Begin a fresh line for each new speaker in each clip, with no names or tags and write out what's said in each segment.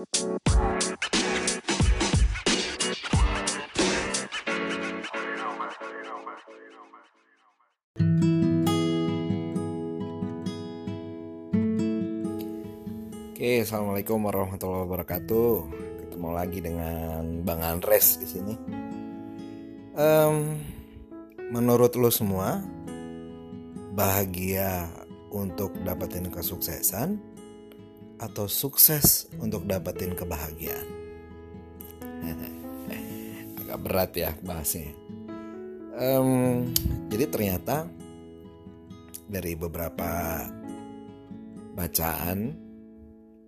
Oke, assalamualaikum warahmatullahi wabarakatuh. Ketemu lagi dengan Bang Andres di sini. Um, menurut lo semua, bahagia untuk dapetin kesuksesan atau sukses untuk dapetin kebahagiaan? Agak berat ya bahasnya. Um, jadi ternyata dari beberapa bacaan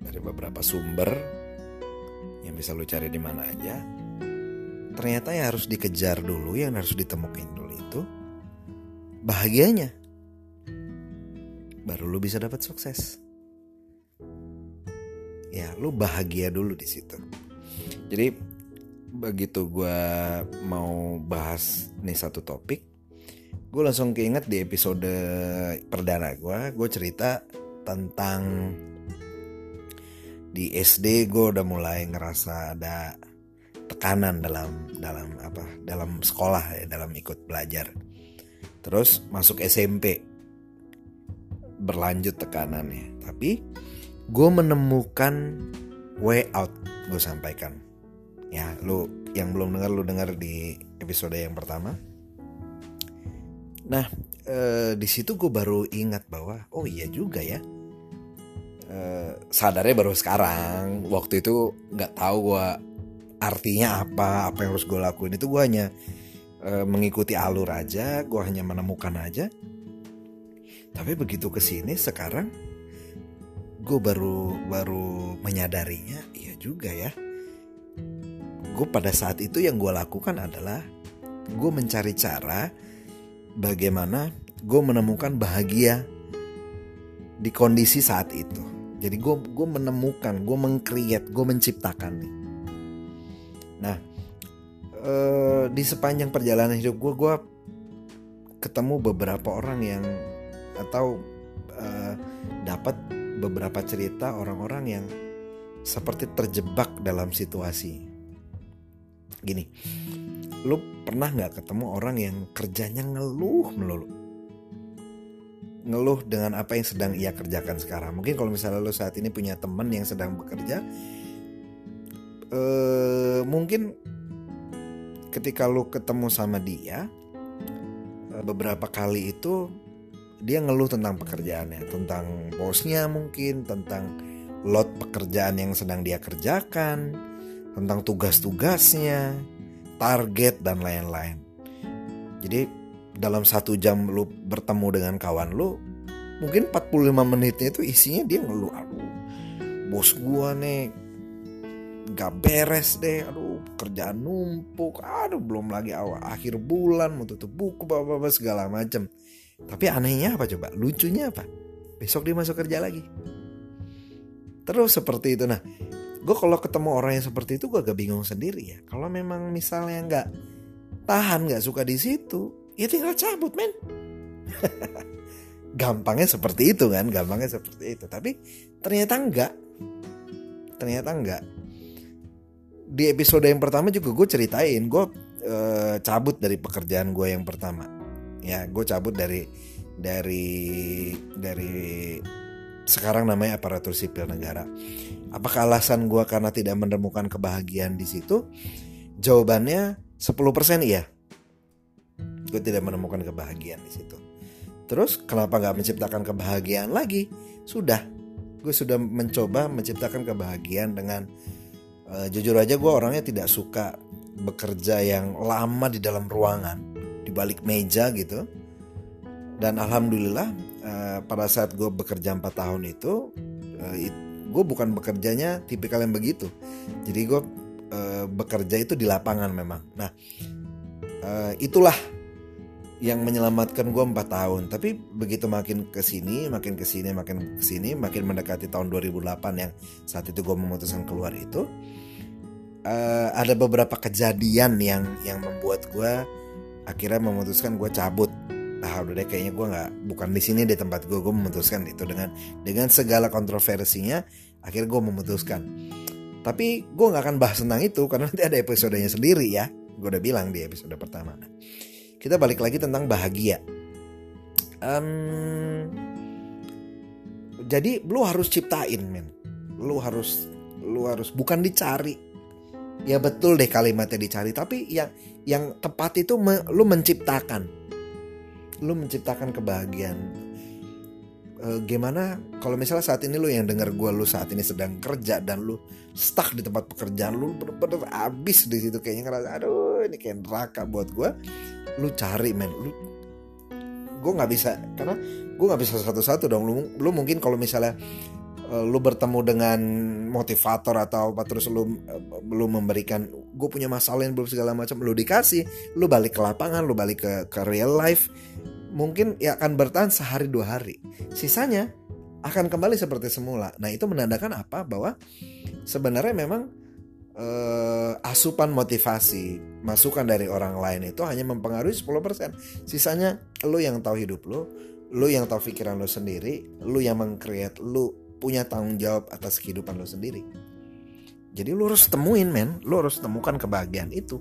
dari beberapa sumber yang bisa lu cari di mana aja. Ternyata yang harus dikejar dulu, yang harus ditemukan dulu itu bahagianya. Baru lu bisa dapat sukses. Ya, lu bahagia dulu di situ. Jadi begitu gue mau bahas nih satu topik, gue langsung keinget di episode perdana gue, gue cerita tentang di SD gue udah mulai ngerasa ada tekanan dalam dalam apa dalam sekolah ya dalam ikut belajar. Terus masuk SMP berlanjut tekanannya. Tapi gue menemukan way out gue sampaikan. Ya lu yang belum dengar lu dengar di episode yang pertama. Nah eh, di situ gue baru ingat bahwa oh iya juga ya. Eh, sadarnya baru sekarang. Waktu itu nggak tahu gue artinya apa apa yang harus gue lakuin. Itu gue hanya uh, mengikuti alur aja gue hanya menemukan aja. Tapi begitu ke sini sekarang gue baru baru menyadarinya iya juga ya gue pada saat itu yang gue lakukan adalah gue mencari cara bagaimana gue menemukan bahagia di kondisi saat itu jadi gue gue menemukan, gue mengcreate, gue menciptakan nih. Nah, eh, di sepanjang perjalanan hidup gue, gue ketemu beberapa orang yang atau eh, dapat beberapa cerita orang-orang yang seperti terjebak dalam situasi. Gini, lu pernah nggak ketemu orang yang kerjanya ngeluh melulu? ngeluh dengan apa yang sedang ia kerjakan sekarang. Mungkin kalau misalnya lo saat ini punya teman yang sedang bekerja, eh, mungkin ketika lo ketemu sama dia, eh, beberapa kali itu dia ngeluh tentang pekerjaannya, tentang bosnya mungkin, tentang lot pekerjaan yang sedang dia kerjakan, tentang tugas-tugasnya, target dan lain-lain. Jadi dalam satu jam lu bertemu dengan kawan lu mungkin 45 menitnya itu isinya dia ngeluh aduh bos gua nih gak beres deh aduh kerjaan numpuk aduh belum lagi awal akhir bulan mau tutup buku apa apa segala macam tapi anehnya apa coba? Lucunya apa? Besok dia masuk kerja lagi. Terus seperti itu. Nah gue kalau ketemu orang yang seperti itu gue agak bingung sendiri ya. Kalau memang misalnya nggak tahan nggak suka di situ ya tinggal cabut men. Gampangnya seperti itu kan? Gampangnya seperti itu. Tapi ternyata enggak ternyata enggak di episode yang pertama juga gue ceritain gue e, cabut dari pekerjaan gue yang pertama ya gue cabut dari dari dari sekarang namanya aparatur sipil negara. Apakah alasan gue karena tidak menemukan kebahagiaan di situ? Jawabannya 10% iya. Gue tidak menemukan kebahagiaan di situ. Terus kenapa nggak menciptakan kebahagiaan lagi? Sudah. Gue sudah mencoba menciptakan kebahagiaan dengan uh, jujur aja gue orangnya tidak suka bekerja yang lama di dalam ruangan balik meja gitu. Dan alhamdulillah uh, pada saat gue bekerja 4 tahun itu it, gue bukan bekerjanya tipikal yang begitu. Jadi gue uh, bekerja itu di lapangan memang. Nah itulah yang menyelamatkan gue 4 tahun. Tapi begitu makin ke sini makin ke sini makin ke sini makin mendekati tahun 2008 yang saat itu gue memutuskan keluar itu uh, ada beberapa kejadian yang yang membuat gue akhirnya memutuskan gue cabut nah udah deh kayaknya gue nggak bukan di sini di tempat gue gue memutuskan itu dengan dengan segala kontroversinya akhirnya gue memutuskan Tapi gue nggak akan bahas tentang itu karena nanti ada episodenya sendiri ya. Gue udah bilang di episode pertama. Kita balik lagi tentang bahagia. Um, jadi lu harus ciptain men. Lu harus lu harus bukan dicari. Ya betul deh kalimatnya dicari, tapi yang yang tepat itu me, lu menciptakan. Lu menciptakan kebahagiaan. Uh, gimana kalau misalnya saat ini lu yang dengar gue lu saat ini sedang kerja dan lu stuck di tempat pekerjaan lu bener-bener abis di situ kayaknya ngerasa aduh ini kayak neraka buat gue lu cari men. Lu gue nggak bisa karena gue nggak bisa satu-satu dong. Lu lu mungkin kalau misalnya lu bertemu dengan motivator atau apa terus lu lu memberikan gue punya masalah yang belum segala macam lu dikasih lu balik ke lapangan lu balik ke ke real life mungkin ya akan bertahan sehari dua hari. Sisanya akan kembali seperti semula. Nah itu menandakan apa? Bahwa sebenarnya memang eh, asupan motivasi, masukan dari orang lain itu hanya mempengaruhi 10%. Sisanya lu yang tahu hidup lu, lu yang tahu pikiran lu sendiri, lu yang mengcreate, lu punya tanggung jawab atas kehidupan lu sendiri. Jadi lu harus temuin men, lu harus temukan kebahagiaan itu.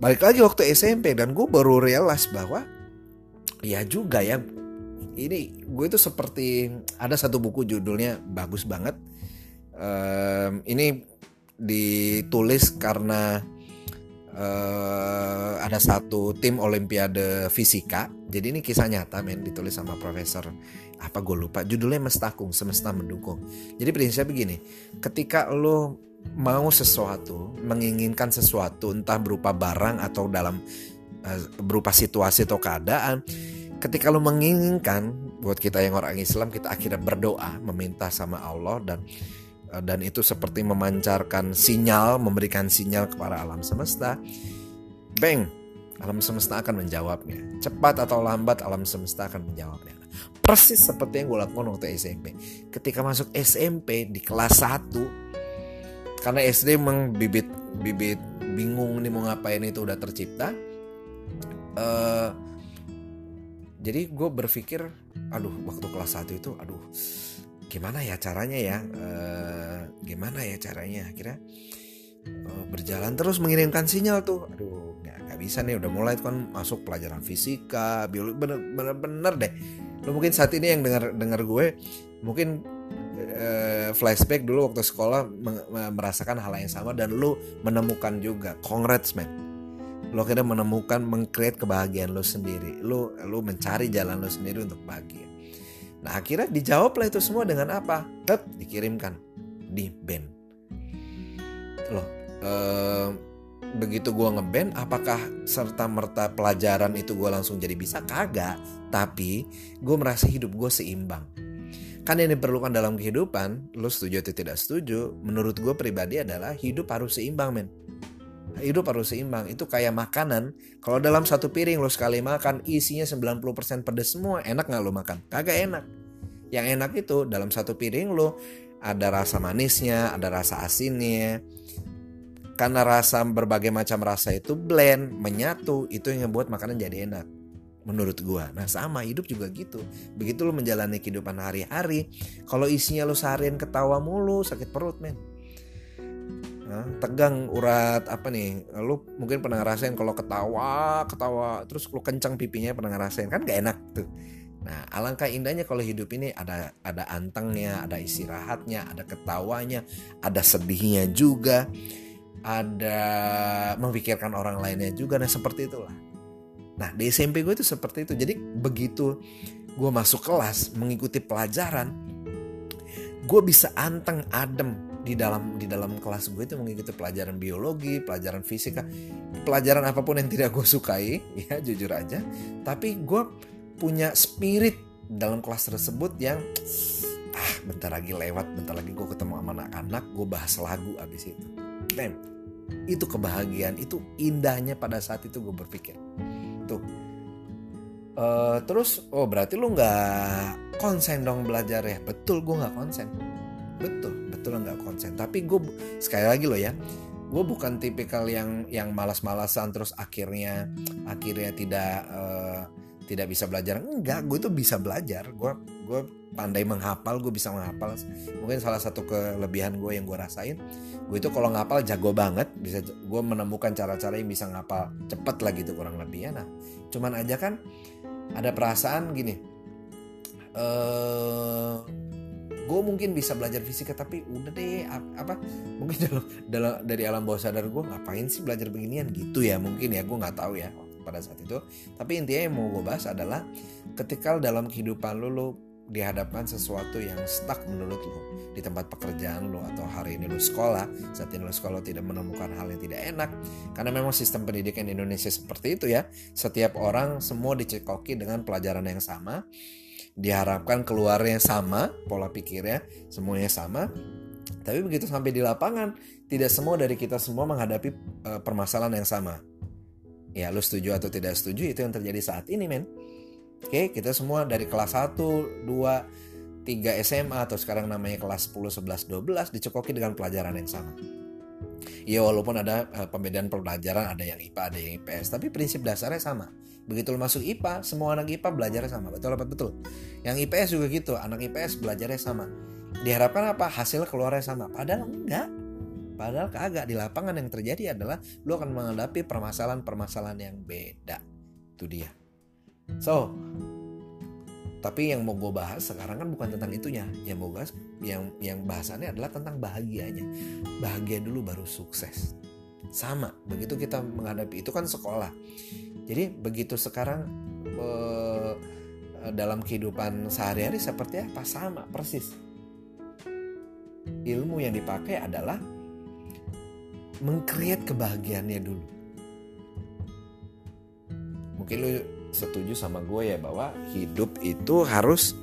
Balik lagi waktu SMP dan gue baru realize bahwa ya juga ya ini gue itu seperti ada satu buku judulnya bagus banget um, ini ditulis karena uh, ada satu tim olimpiade fisika. Jadi ini kisah nyata men ditulis sama profesor apa gue lupa judulnya mestakung semesta mendukung. Jadi prinsipnya begini ketika lo mau sesuatu menginginkan sesuatu entah berupa barang atau dalam Eh, berupa situasi atau keadaan ketika lu menginginkan buat kita yang orang Islam kita akhirnya berdoa meminta sama Allah dan dan itu seperti memancarkan sinyal memberikan sinyal kepada alam semesta. Bang alam semesta akan menjawabnya. Cepat atau lambat alam semesta akan menjawabnya. Persis seperti yang gue lakukan waktu SMP ketika masuk SMP di kelas 1 karena SD memang bibit bibit bingung nih mau ngapain itu udah tercipta uh, jadi gue berpikir aduh waktu kelas 1 itu aduh gimana ya caranya ya? Uh, gimana ya caranya? Akhirnya uh, berjalan terus mengirimkan sinyal tuh. Aduh nggak bisa nih udah mulai kan masuk pelajaran fisika biologi bener bener bener deh. Lo mungkin saat ini yang dengar dengar gue mungkin uh, flashback dulu waktu sekolah merasakan hal yang sama dan lu menemukan juga. Congrats man. Lo akhirnya menemukan mengcreate kebahagiaan lo sendiri. Lo lo mencari jalan lo sendiri untuk bahagia nah akhirnya dijawab lah itu semua dengan apa? Tet, dikirimkan di band. Loh begitu gue ngeband apakah serta merta pelajaran itu gue langsung jadi bisa? Kagak. Tapi gue merasa hidup gue seimbang. Kan yang diperlukan dalam kehidupan lo setuju atau tidak setuju menurut gue pribadi adalah hidup harus seimbang men hidup harus seimbang. Itu kayak makanan. Kalau dalam satu piring lo sekali makan isinya 90% pedas semua, enak nggak lo makan? Kagak enak. Yang enak itu dalam satu piring lo ada rasa manisnya, ada rasa asinnya. Karena rasa berbagai macam rasa itu blend, menyatu, itu yang membuat makanan jadi enak. Menurut gua. Nah, sama hidup juga gitu. Begitu lo menjalani kehidupan hari-hari, kalau isinya lo seharian ketawa mulu, sakit perut, men tegang urat apa nih? Lu mungkin pernah ngerasain kalau ketawa ketawa terus lu kencang pipinya pernah ngerasain. Kan gak enak tuh. Nah alangkah indahnya kalau hidup ini ada ada antengnya ada istirahatnya ada ketawanya ada sedihnya juga ada memikirkan orang lainnya juga. Nah seperti itulah. Nah di SMP gue itu seperti itu. Jadi begitu gue masuk kelas mengikuti pelajaran gue bisa anteng adem di dalam di dalam kelas gue itu mengikuti pelajaran biologi, pelajaran fisika, pelajaran apa pun yang tidak gue sukai, ya jujur aja. Tapi gue punya spirit dalam kelas tersebut yang ah bentar lagi lewat, bentar lagi gue ketemu sama anak-anak, gue bahas lagu abis itu. Bam, itu kebahagiaan, itu indahnya pada saat itu gue berpikir. Tuh. Uh, terus, oh berarti lu nggak konsen dong belajar ya? Betul, gue nggak konsen. Betul betul nggak konsen. Tapi gue sekali lagi loh ya gue bukan tipikal yang yang malas-malasan terus akhirnya akhirnya tidak uh, tidak bisa belajar. Enggak gue tuh bisa belajar. Gue gue pandai menghafal gue bisa menghafal. Mungkin salah satu kelebihan gue yang gue rasain gue itu kalau ngapal jago banget bisa gue menemukan cara-cara yang bisa ngapal cepet lah gitu kurang lebih ya. Nah cuman aja kan ada perasaan gini eh gue mungkin bisa belajar fisika tapi udah deh apa mungkin dalam, dalam dari alam bawah sadar gue ngapain sih belajar beginian? Gitu ya mungkin ya gue nggak tahu ya pada saat itu. Tapi intinya yang mau gue bahas adalah ketika dalam kehidupan lo lo dihadapkan sesuatu yang stuck menurut lo di tempat pekerjaan lo atau hari ini lo sekolah saat ini lo sekolah tidak menemukan hal yang tidak enak. Karena memang sistem pendidikan di Indonesia seperti itu ya setiap orang semua dicekoki dengan pelajaran yang sama diharapkan keluarnya sama pola pikirnya semuanya sama. Tapi begitu sampai di lapangan tidak semua dari kita semua menghadapi uh, permasalahan yang sama. Ya lu setuju atau tidak setuju itu yang terjadi saat ini men. Oke kita semua dari kelas 1 2 3 SMA atau sekarang namanya kelas 10 11 12 dicekoki dengan pelajaran yang sama. Ya walaupun ada uh, pembedaan pelajaran ada yang IPA ada yang IPS tapi prinsip dasarnya sama. Begitu lo masuk IPA semua anak IPA belajarnya sama betul apa betul. Yang IPS juga gitu anak IPS belajarnya sama. Diharapkan apa hasil keluarnya sama padahal enggak. Padahal kagak di lapangan yang terjadi adalah lu akan menghadapi permasalahan-permasalahan yang beda. Itu dia. So, tapi yang mau gue bahas sekarang kan bukan tentang itunya. Yang mau bahas yang yang bahasannya adalah tentang bahagianya. Bahagia dulu baru sukses. Sama, begitu kita menghadapi itu kan sekolah. Jadi begitu sekarang eh, dalam kehidupan sehari-hari seperti apa? Sama, persis. Ilmu yang dipakai adalah mengcreate kebahagiaannya dulu. Mungkin lu setuju sama gue ya bahwa hidup itu harus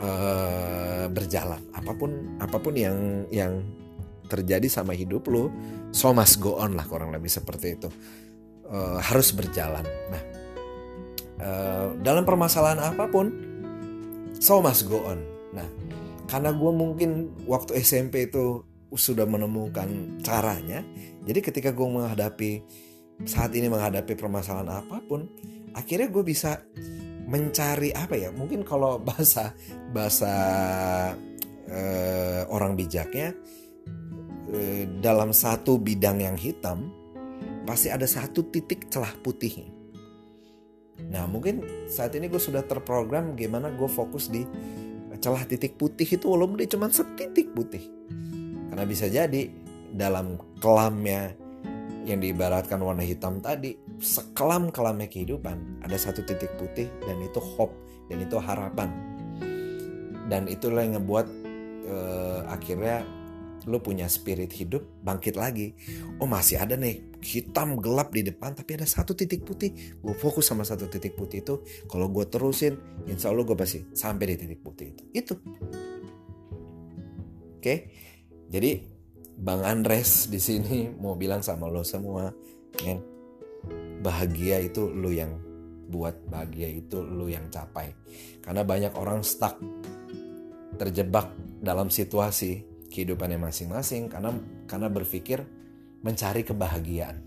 uh, berjalan. Apa pun apa pun yang yang terjadi sama hidup lu, so must go on lah kurang lebih seperti itu. Uh, harus berjalan. Nah, uh, dalam permasalahan apa pun, so must go on. Nah, karena gue mungkin waktu SMP itu sudah menemukan caranya. Jadi ketika gue menghadapi saat ini menghadapi permasalahan apa pun, akhirnya gue bisa mencari apa ya? Mungkin kalau bahasa bahasa eh, orang bijaknya dalam satu bidang yang hitam pasti ada satu titik celah putih. Nah mungkin saat ini gue sudah terprogram gimana gue fokus di celah titik putih itu walaupun dia cuma setitik putih karena bisa jadi dalam kelamnya yang diibaratkan warna hitam tadi, sekelam-kelamnya kehidupan, ada satu titik putih dan itu hope dan itu harapan. Dan itulah yang ngebuat uh, akhirnya lo punya spirit hidup bangkit lagi. Oh masih ada nih hitam gelap di depan tapi ada satu titik putih. Gue fokus sama satu titik putih itu. Kalau gue terusin, insya Allah gue pasti sampai di titik putih itu. Itu. Oke. Okay? Jadi Bang Andres di sini mau bilang sama lo semua, kan bahagia itu lo yang buat bahagia itu lo yang capai. Karena banyak orang stuck terjebak dalam situasi kehidupannya masing-masing karena karena berpikir mencari kebahagiaan.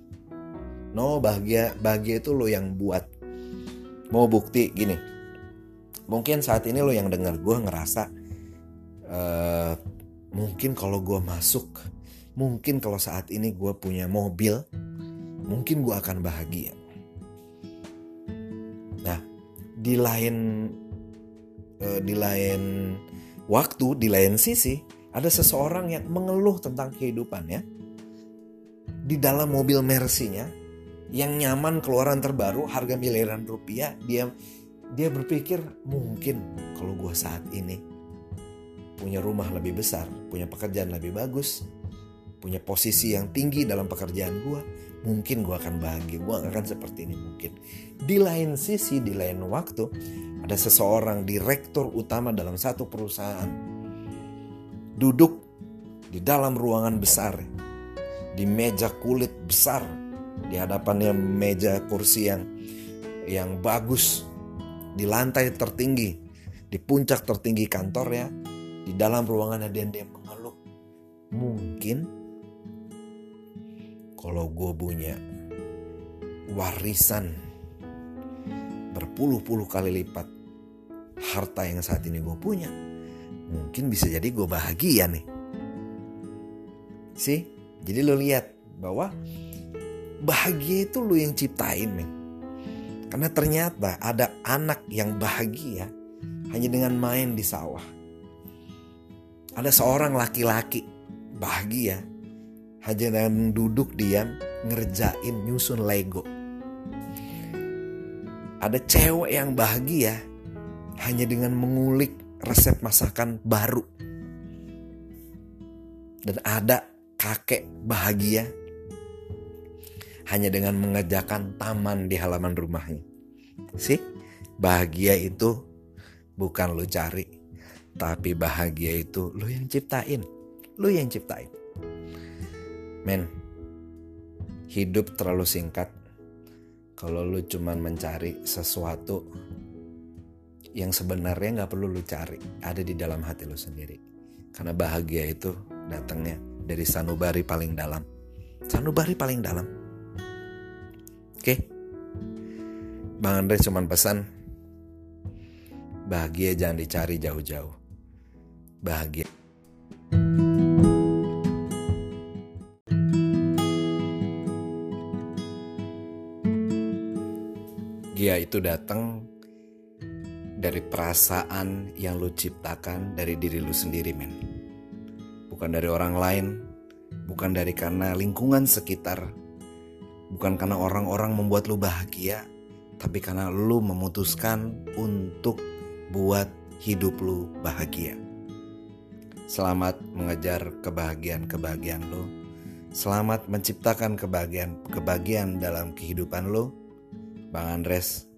No bahagia bahagia itu lo yang buat. Mau bukti gini. Mungkin saat ini lo yang dengar gue ngerasa uh, Mungkin kalau gue masuk, mungkin kalau saat ini gue punya mobil, mungkin gue akan bahagia. Nah, di lain uh, di lain waktu, di lain sisi, ada seseorang yang mengeluh tentang kehidupannya di dalam mobil Mercy-nya yang nyaman keluaran terbaru harga miliaran rupiah dia dia berpikir mungkin kalau gue saat ini punya rumah lebih besar, punya pekerjaan lebih bagus, punya posisi yang tinggi dalam pekerjaan gue, mungkin gue akan bahagia. Gue akan seperti ini mungkin. Di lain sisi, di lain waktu, ada seseorang direktur utama dalam satu perusahaan duduk di dalam ruangan besar, di meja kulit besar, di hadapannya meja kursi yang yang bagus, di lantai tertinggi, di puncak tertinggi kantornya, di dalam ruangan ada dia mengeluh. Mungkin kalau gue punya warisan berpuluh-puluh kali lipat harta yang saat ini gue punya, mungkin bisa jadi gue bahagia nih. Sih, jadi lo lihat bahwa bahagia itu lo yang ciptain, men. Karena ternyata ada anak yang bahagia hanya dengan main di sawah. Ada seorang laki-laki bahagia hanya dengan duduk diam ngerjain nyusun Lego. Ada cewek yang bahagia hanya dengan mengulik resep masakan baru. Dan ada kakek bahagia hanya dengan mengerjakan taman di halaman rumahnya. Sih, bahagia itu bukan lo cari, tapi bahagia itu lo yang ciptain. Lo yang ciptain. Men, hidup terlalu singkat kalau lo cuman mencari sesuatu yang sebenarnya nggak perlu lo cari ada di dalam hati lo sendiri. Karena bahagia itu datangnya dari sanubari paling dalam. Sanubari paling dalam. Oke? Bang Andre cuman pesan bahagia jangan dicari jauh-jauh. Bahagia. Dia itu datang dari perasaan yang lu ciptakan dari diri lu sendiri men. Bukan dari orang lain, bukan dari karena lingkungan sekitar, bukan karena orang-orang membuat lu bahagia, tapi karena lu memutuskan untuk buat hidup lu bahagia. Selamat mengejar kebahagiaan-kebahagiaan lu. Selamat menciptakan kebahagiaan-kebahagiaan dalam kehidupan lu. Bang Andres,